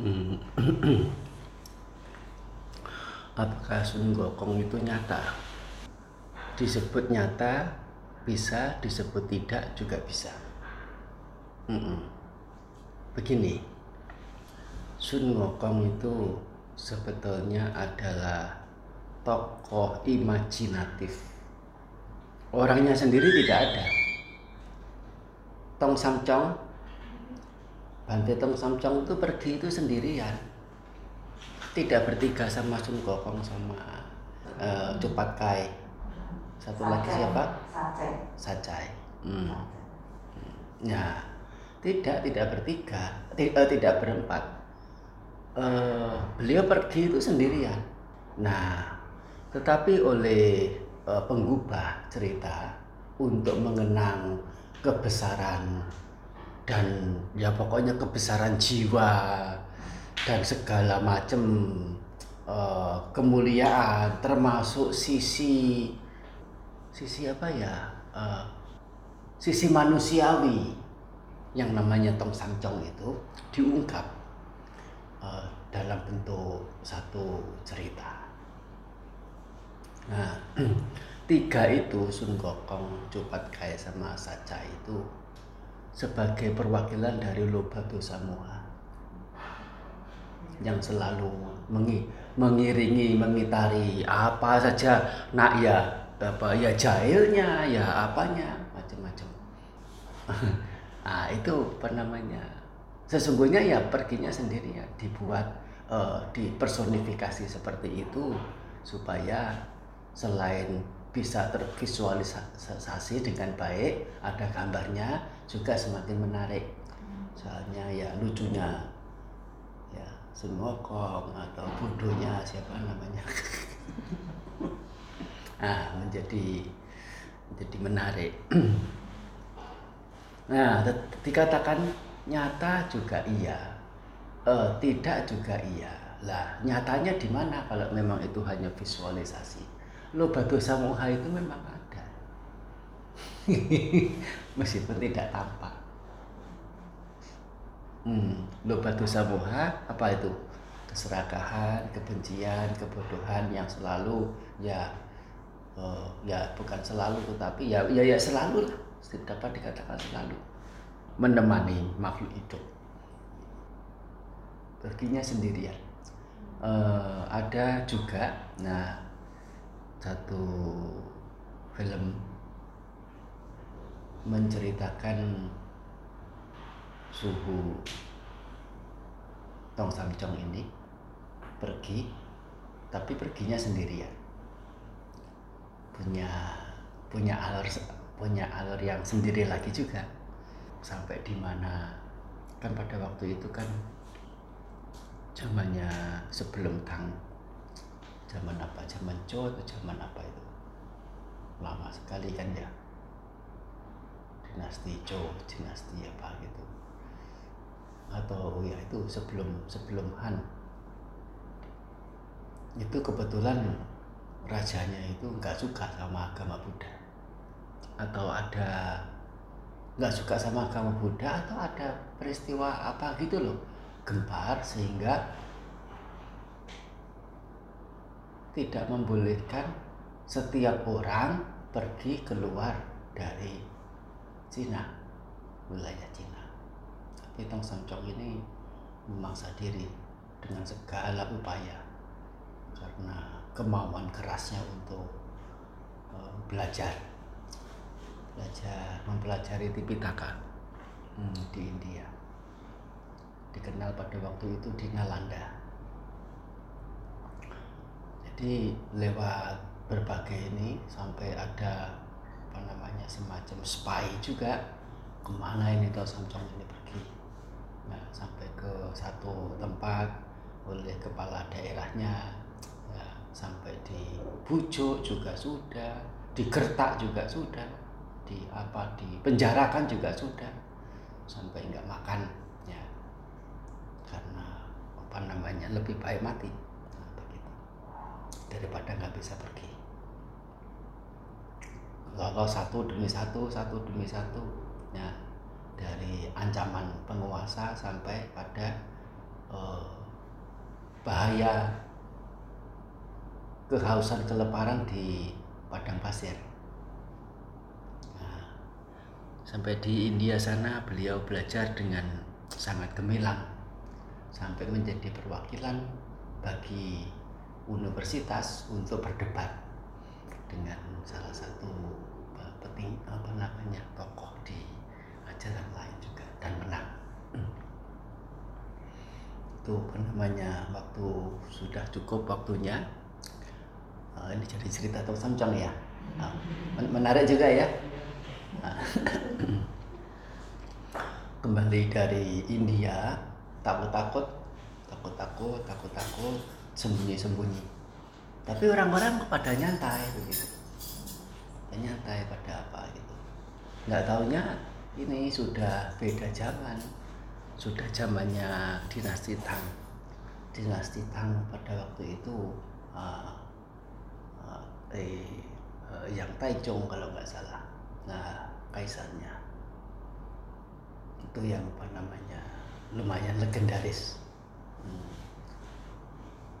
Hmm. Apakah Sun Gokong itu nyata? Disebut nyata bisa, disebut tidak juga bisa. Mm-mm. Begini, Sun Gokong itu sebetulnya adalah tokoh imajinatif. Orangnya sendiri tidak ada. Tong Samcong, Bante Tong Samcong itu pergi itu sendirian. Tidak bertiga sama Sun Gokong sama uh, Cupat Kai. Satu lagi siapa? Sacai. Sacai. Hmm. Ya, tidak tidak bertiga, tidak, tidak berempat. Uh, beliau pergi itu sendirian. Nah, tetapi oleh uh, penggubah cerita untuk mengenang kebesaran dan ya pokoknya kebesaran jiwa dan segala macam uh, kemuliaan termasuk sisi sisi apa ya uh, sisi manusiawi yang namanya tong sangcong itu diungkap uh, dalam bentuk satu cerita. Nah, tiga itu Sun Gokong, Cupat Kai sama Saca itu sebagai perwakilan dari Lobato Samoa yang selalu mengi, mengiringi, mengitari apa saja nak ya apa ya jahilnya ya apanya macam-macam. nah itu apa namanya sesungguhnya ya perginya sendiri ya dibuat uh, dipersonifikasi seperti itu supaya selain bisa tervisualisasi dengan baik ada gambarnya juga semakin menarik. Soalnya ya lucunya ya semokong atau bodohnya siapa namanya. Ah menjadi menjadi menarik. Nah dikatakan nyata juga iya. Eh, tidak juga iya. Lah nyatanya di mana kalau memang itu hanya visualisasi? Lobato Samoha itu memang. Meskipun tidak tampak. Hmm, Lobato Samoha apa itu? Keserakahan, kebencian, kebodohan yang selalu ya uh, ya bukan selalu tetapi ya ya ya selalu lah dapat dikatakan selalu menemani makhluk hidup perginya sendirian uh, ada juga nah satu film menceritakan suhu Tong Samcong ini pergi tapi perginya sendirian. Punya punya alur punya alur yang sendiri lagi juga. Sampai di mana? Kan pada waktu itu kan zamannya sebelum Tang zaman apa? Zaman Cho atau zaman apa itu? Lama sekali kan ya dinasti Cho dinasti apa gitu. Atau ya itu sebelum sebelum Han. Itu kebetulan rajanya itu nggak suka sama agama Buddha. Atau ada nggak suka sama agama Buddha atau ada peristiwa apa gitu loh. Gempar sehingga tidak membolehkan setiap orang pergi keluar dari Cina, wilayah Cina. Tapi Tong Samcong ini memaksa diri dengan segala upaya karena kemauan kerasnya untuk uh, belajar, belajar mempelajari Tipitaka hmm, di India. Dikenal pada waktu itu di Nalanda jadi lewat berbagai ini sampai ada apa namanya semacam spy juga. Ke mana ini tahu Samsung ini pergi? Nah, sampai ke satu tempat oleh kepala daerahnya. Ya, sampai di bujuk juga sudah di gertak juga sudah di apa di penjarakan juga sudah sampai nggak makan ya. Karena apa namanya lebih baik mati. Daripada nggak bisa pergi kalau satu demi satu satu demi satu ya dari ancaman penguasa sampai pada uh, bahaya kehausan keleparan di padang pasir. Nah, sampai di India sana beliau belajar dengan sangat gemilang sampai menjadi perwakilan bagi universitas untuk berdebat dengan salah satu peting apa namanya tokoh di ajaran lain juga dan menang. Itu apa namanya waktu sudah cukup waktunya. Uh, ini jadi cerita atau samcang ya. Uh, menarik juga ya. Uh, kembali dari India takut-takut takut-takut takut-takut sembunyi-sembunyi tapi orang-orang pada nyantai begitu. Nyantai pada apa gitu. Nggak taunya ini sudah beda zaman. Sudah zamannya dinasti Tang. Dinasti Tang pada waktu itu uh, uh, eh, uh, yang Taichung kalau nggak salah. Nah kaisarnya. Itu yang apa namanya lumayan legendaris. Hmm.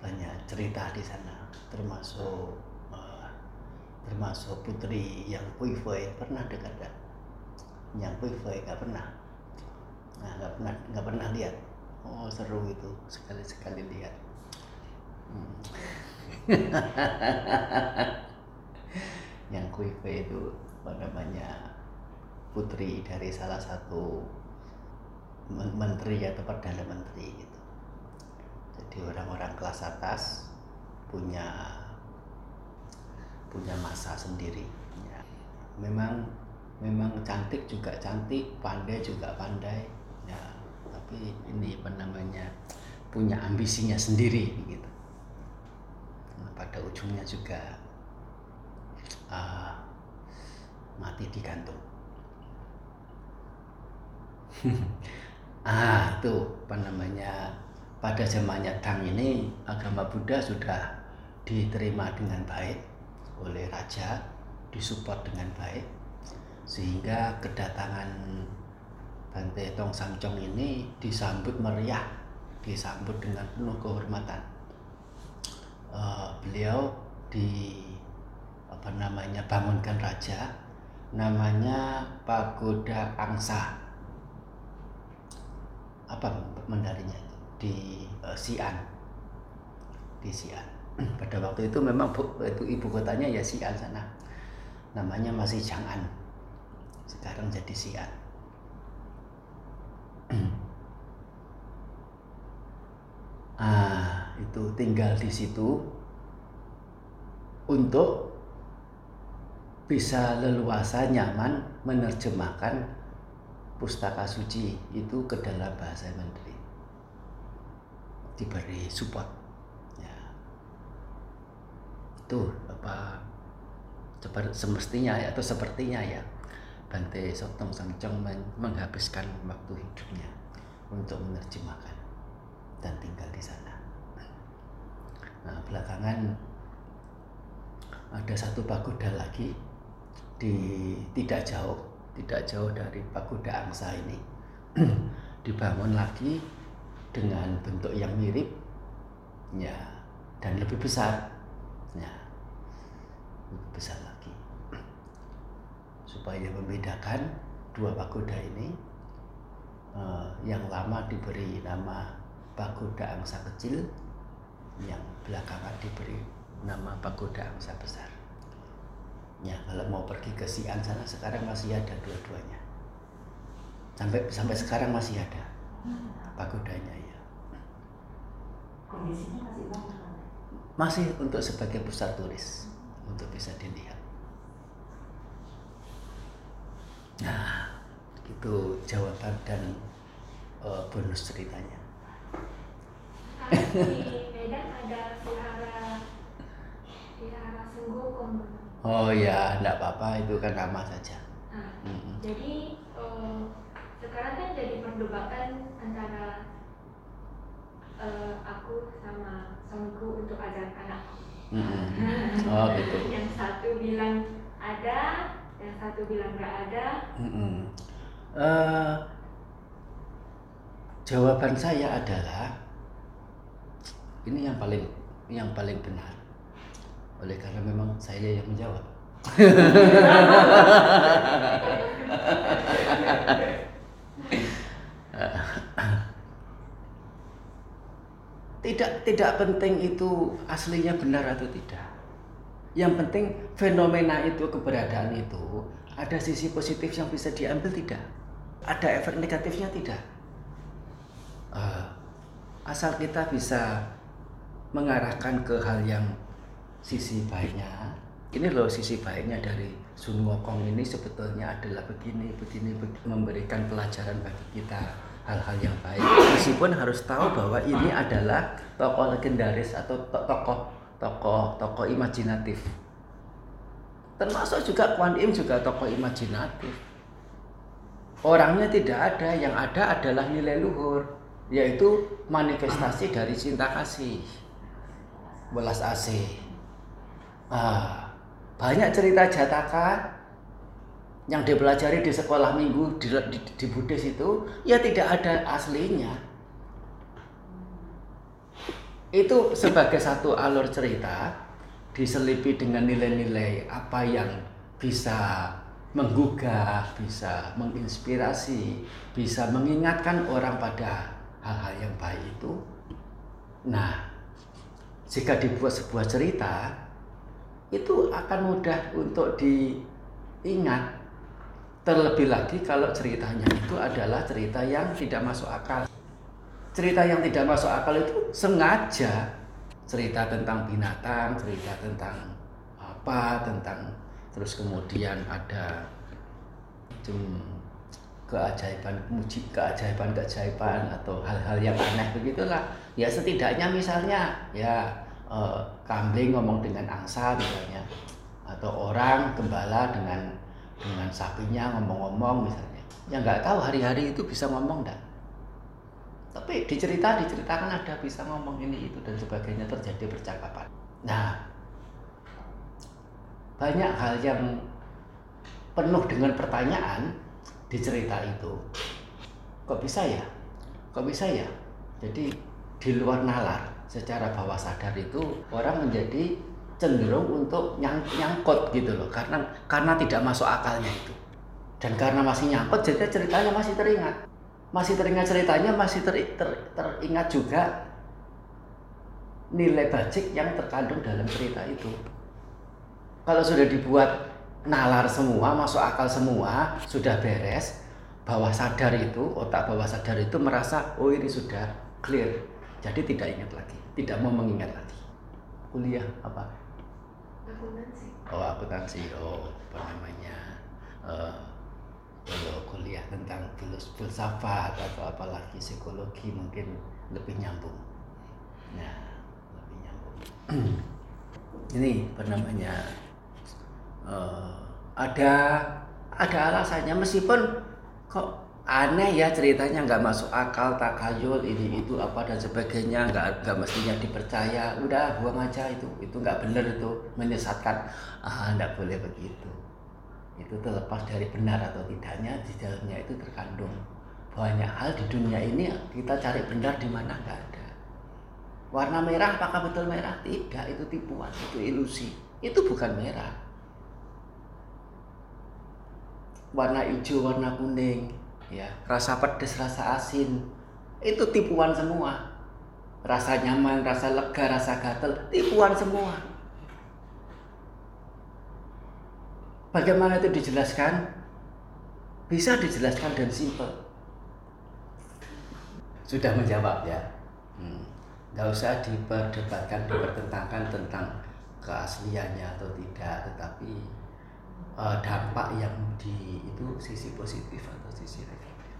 banyak cerita di sana termasuk uh, termasuk putri yang Pui Fei pernah dekat kan yang Pui Fei nggak pernah? Nah nggak pernah nggak pernah lihat. Oh seru itu. Sekali sekali lihat. Hmm. yang Kui Fei itu apa namanya putri dari salah satu menteri atau perdana menteri gitu. Jadi orang-orang kelas atas punya punya masa sendiri. Ya. memang memang cantik juga cantik pandai juga pandai. Ya tapi ini apa namanya punya ambisinya sendiri gitu. Nah, pada ujungnya juga uh, mati digantung. Ah itu apa namanya pada zamannya Tang ini agama Buddha sudah diterima dengan baik oleh raja disupport dengan baik sehingga kedatangan Bante Tong Samcong ini disambut meriah disambut dengan penuh kehormatan. Uh, beliau di apa namanya bangunkan raja namanya Pagoda Angsa. Apa mendarinya itu? Di uh, Xi'an di Xi'an pada waktu itu memang itu ibu kotanya ya Xi'an sana. Namanya masih Chang'an sekarang jadi Xi'an ah itu tinggal di situ untuk bisa leluasa nyaman menerjemahkan pustaka suci itu ke dalam bahasa Mandarin. Diberi support itu apa semestinya ya, atau sepertinya ya Bante Sotong Sangcong menghabiskan waktu hidupnya untuk menerjemahkan dan tinggal di sana. Nah, belakangan ada satu pagoda lagi di tidak jauh tidak jauh dari pagoda angsa ini dibangun lagi dengan bentuk yang mirip ya dan lebih besar lebih besar lagi. Supaya membedakan dua pagoda ini uh, yang lama diberi nama pagoda angsa kecil yang belakangan diberi nama pagoda angsa besar. Ya kalau mau pergi ke Sian sana sekarang masih ada dua-duanya. Sampai sampai sekarang masih ada pagodanya ya. Kondisinya masih banyak masih untuk sebagai pusat turis untuk bisa dilihat nah itu jawaban dan uh, bonus ceritanya di Medan ada vihara vihara Sungguh Oh ya, enggak apa-apa itu kan ramah saja. Nah, hmm. Jadi uh, sekarang kan jadi perdebatan antara uh, aku sama suamiku untuk ajar anak. Hmm. Oh gitu. yang satu bilang ada, yang satu bilang nggak ada. Hmm. Uh, jawaban saya adalah ini yang paling yang paling benar oleh karena memang saya yang menjawab tidak tidak penting itu aslinya benar atau tidak. Yang penting fenomena itu keberadaan itu ada sisi positif yang bisa diambil tidak? Ada efek negatifnya tidak? Uh, asal kita bisa mengarahkan ke hal yang sisi baiknya. Ini loh sisi baiknya dari Sun Wukong ini sebetulnya adalah begini, begini, begini memberikan pelajaran bagi kita hal-hal yang baik. Meskipun harus tahu bahwa ini adalah tokoh legendaris atau tokoh tokoh tokoh imajinatif. Termasuk juga Kuan Im juga tokoh imajinatif. Orangnya tidak ada, yang ada adalah nilai luhur, yaitu manifestasi dari cinta kasih, belas asih. Ah, banyak cerita Jataka yang dipelajari di sekolah minggu di, di, di Buddhis itu ya tidak ada aslinya itu sebagai satu alur cerita diselipi dengan nilai-nilai apa yang bisa menggugah, bisa menginspirasi, bisa mengingatkan orang pada hal-hal yang baik itu. Nah, jika dibuat sebuah cerita, itu akan mudah untuk diingat. Terlebih lagi kalau ceritanya itu adalah cerita yang tidak masuk akal. Cerita yang tidak masuk akal itu sengaja cerita tentang binatang, cerita tentang apa, tentang terus kemudian ada keajaiban muji keajaiban keajaiban atau hal-hal yang aneh begitulah ya setidaknya misalnya ya uh, kambing ngomong dengan angsa misalnya atau orang gembala dengan dengan sapinya ngomong-ngomong misalnya. Yang nggak tahu hari-hari itu bisa ngomong enggak tapi dicerita diceritakan ada bisa ngomong ini itu dan sebagainya terjadi percakapan. Nah banyak hal yang penuh dengan pertanyaan di cerita itu. Kok bisa ya? Kok bisa ya? Jadi di luar nalar secara bawah sadar itu orang menjadi cenderung untuk nyang, nyangkut gitu loh. Karena karena tidak masuk akalnya itu. Dan karena masih nyangkut jadi ceritanya masih teringat. Masih teringat ceritanya masih ter, ter, teringat juga nilai bajik yang terkandung dalam cerita itu. Kalau sudah dibuat nalar semua masuk akal semua sudah beres bawah sadar itu otak bawah sadar itu merasa oh ini sudah clear. Jadi tidak ingat lagi tidak mau mengingat lagi. Kuliah apa akuntansi oh akuntansi oh apa namanya? Uh, kalau kuliah tentang filsafat atau apalagi psikologi mungkin lebih nyambung. Nah lebih nyambung. Ini apa namanya? Uh, ada ada alasannya meskipun kok aneh ya ceritanya nggak masuk akal takayul ini itu apa dan sebagainya. Nggak nggak mestinya dipercaya. Udah buang aja itu. Itu nggak benar itu menyesatkan. Ah nggak boleh begitu. Itu terlepas dari benar atau tidaknya di dalamnya itu terkandung. Banyak hal di dunia ini kita cari benar di mana nggak ada. Warna merah apakah betul merah? Tidak itu tipuan itu ilusi. Itu bukan merah. Warna hijau warna kuning ya rasa pedas rasa asin. Itu tipuan semua. Rasa nyaman rasa lega rasa gatel tipuan semua. Bagaimana itu dijelaskan? Bisa dijelaskan dan simpel. Sudah menjawab ya? Hmm. nggak usah diperdebatkan dipertentangkan tentang keasliannya atau tidak tetapi uh, dampak yang di itu sisi positif atau sisi negatif.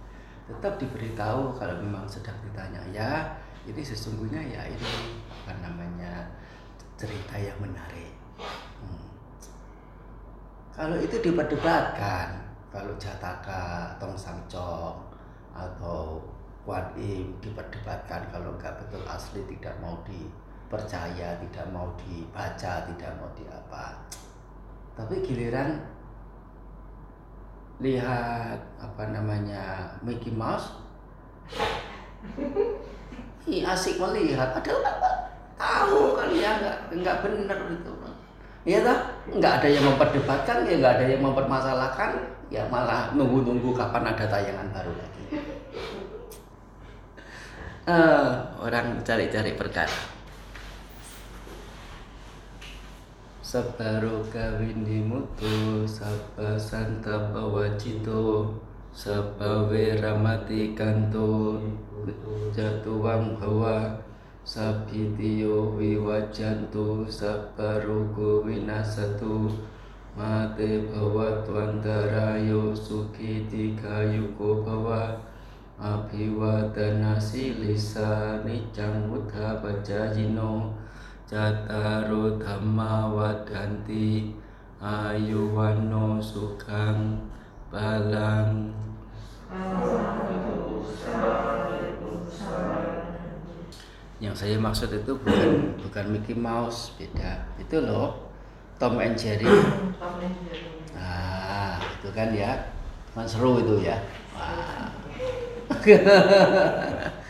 Tetap diberitahu kalau memang sedang ditanya ya ini sesungguhnya ya ini apa namanya cerita yang menarik. Hmm. kalau itu diperdebatkan kalau Jataka Tong Sang Chong atau Kuan Im diperdebatkan kalau nggak betul asli tidak mau dipercaya tidak mau dibaca tidak mau di apa tapi giliran lihat apa namanya Mickey Mouse? Ini asik melihat. Padahal kan tahu kan ya nggak nggak benar itu, ya tak nggak ada yang memperdebatkan ya nggak ada yang mempermasalahkan ya malah nunggu-nunggu kapan ada tayangan baru lagi. Uh, orang cari-cari perkara. สัพพโรกาวินิมุตุสัพพสันตปวัจิโตสัพเวรมติกันโตจตุวังภวะสัพพิติโยวิวัจจันตุสัพพโรโกวินาสตุมาเตภวะตวันตรายโยสุขิติกายุโกภวะอภิวาตนาสิลิสานิจังมุธาปจายิโน จัตตารุธรรมาวัฏันติอายุวันโนสุขังปาลัง yang saya maksud itu bukan bukan Mickey Mouse beda. Itu loh Tom and Jerry. Ah itu kan ya kan seru itu ya. Wah.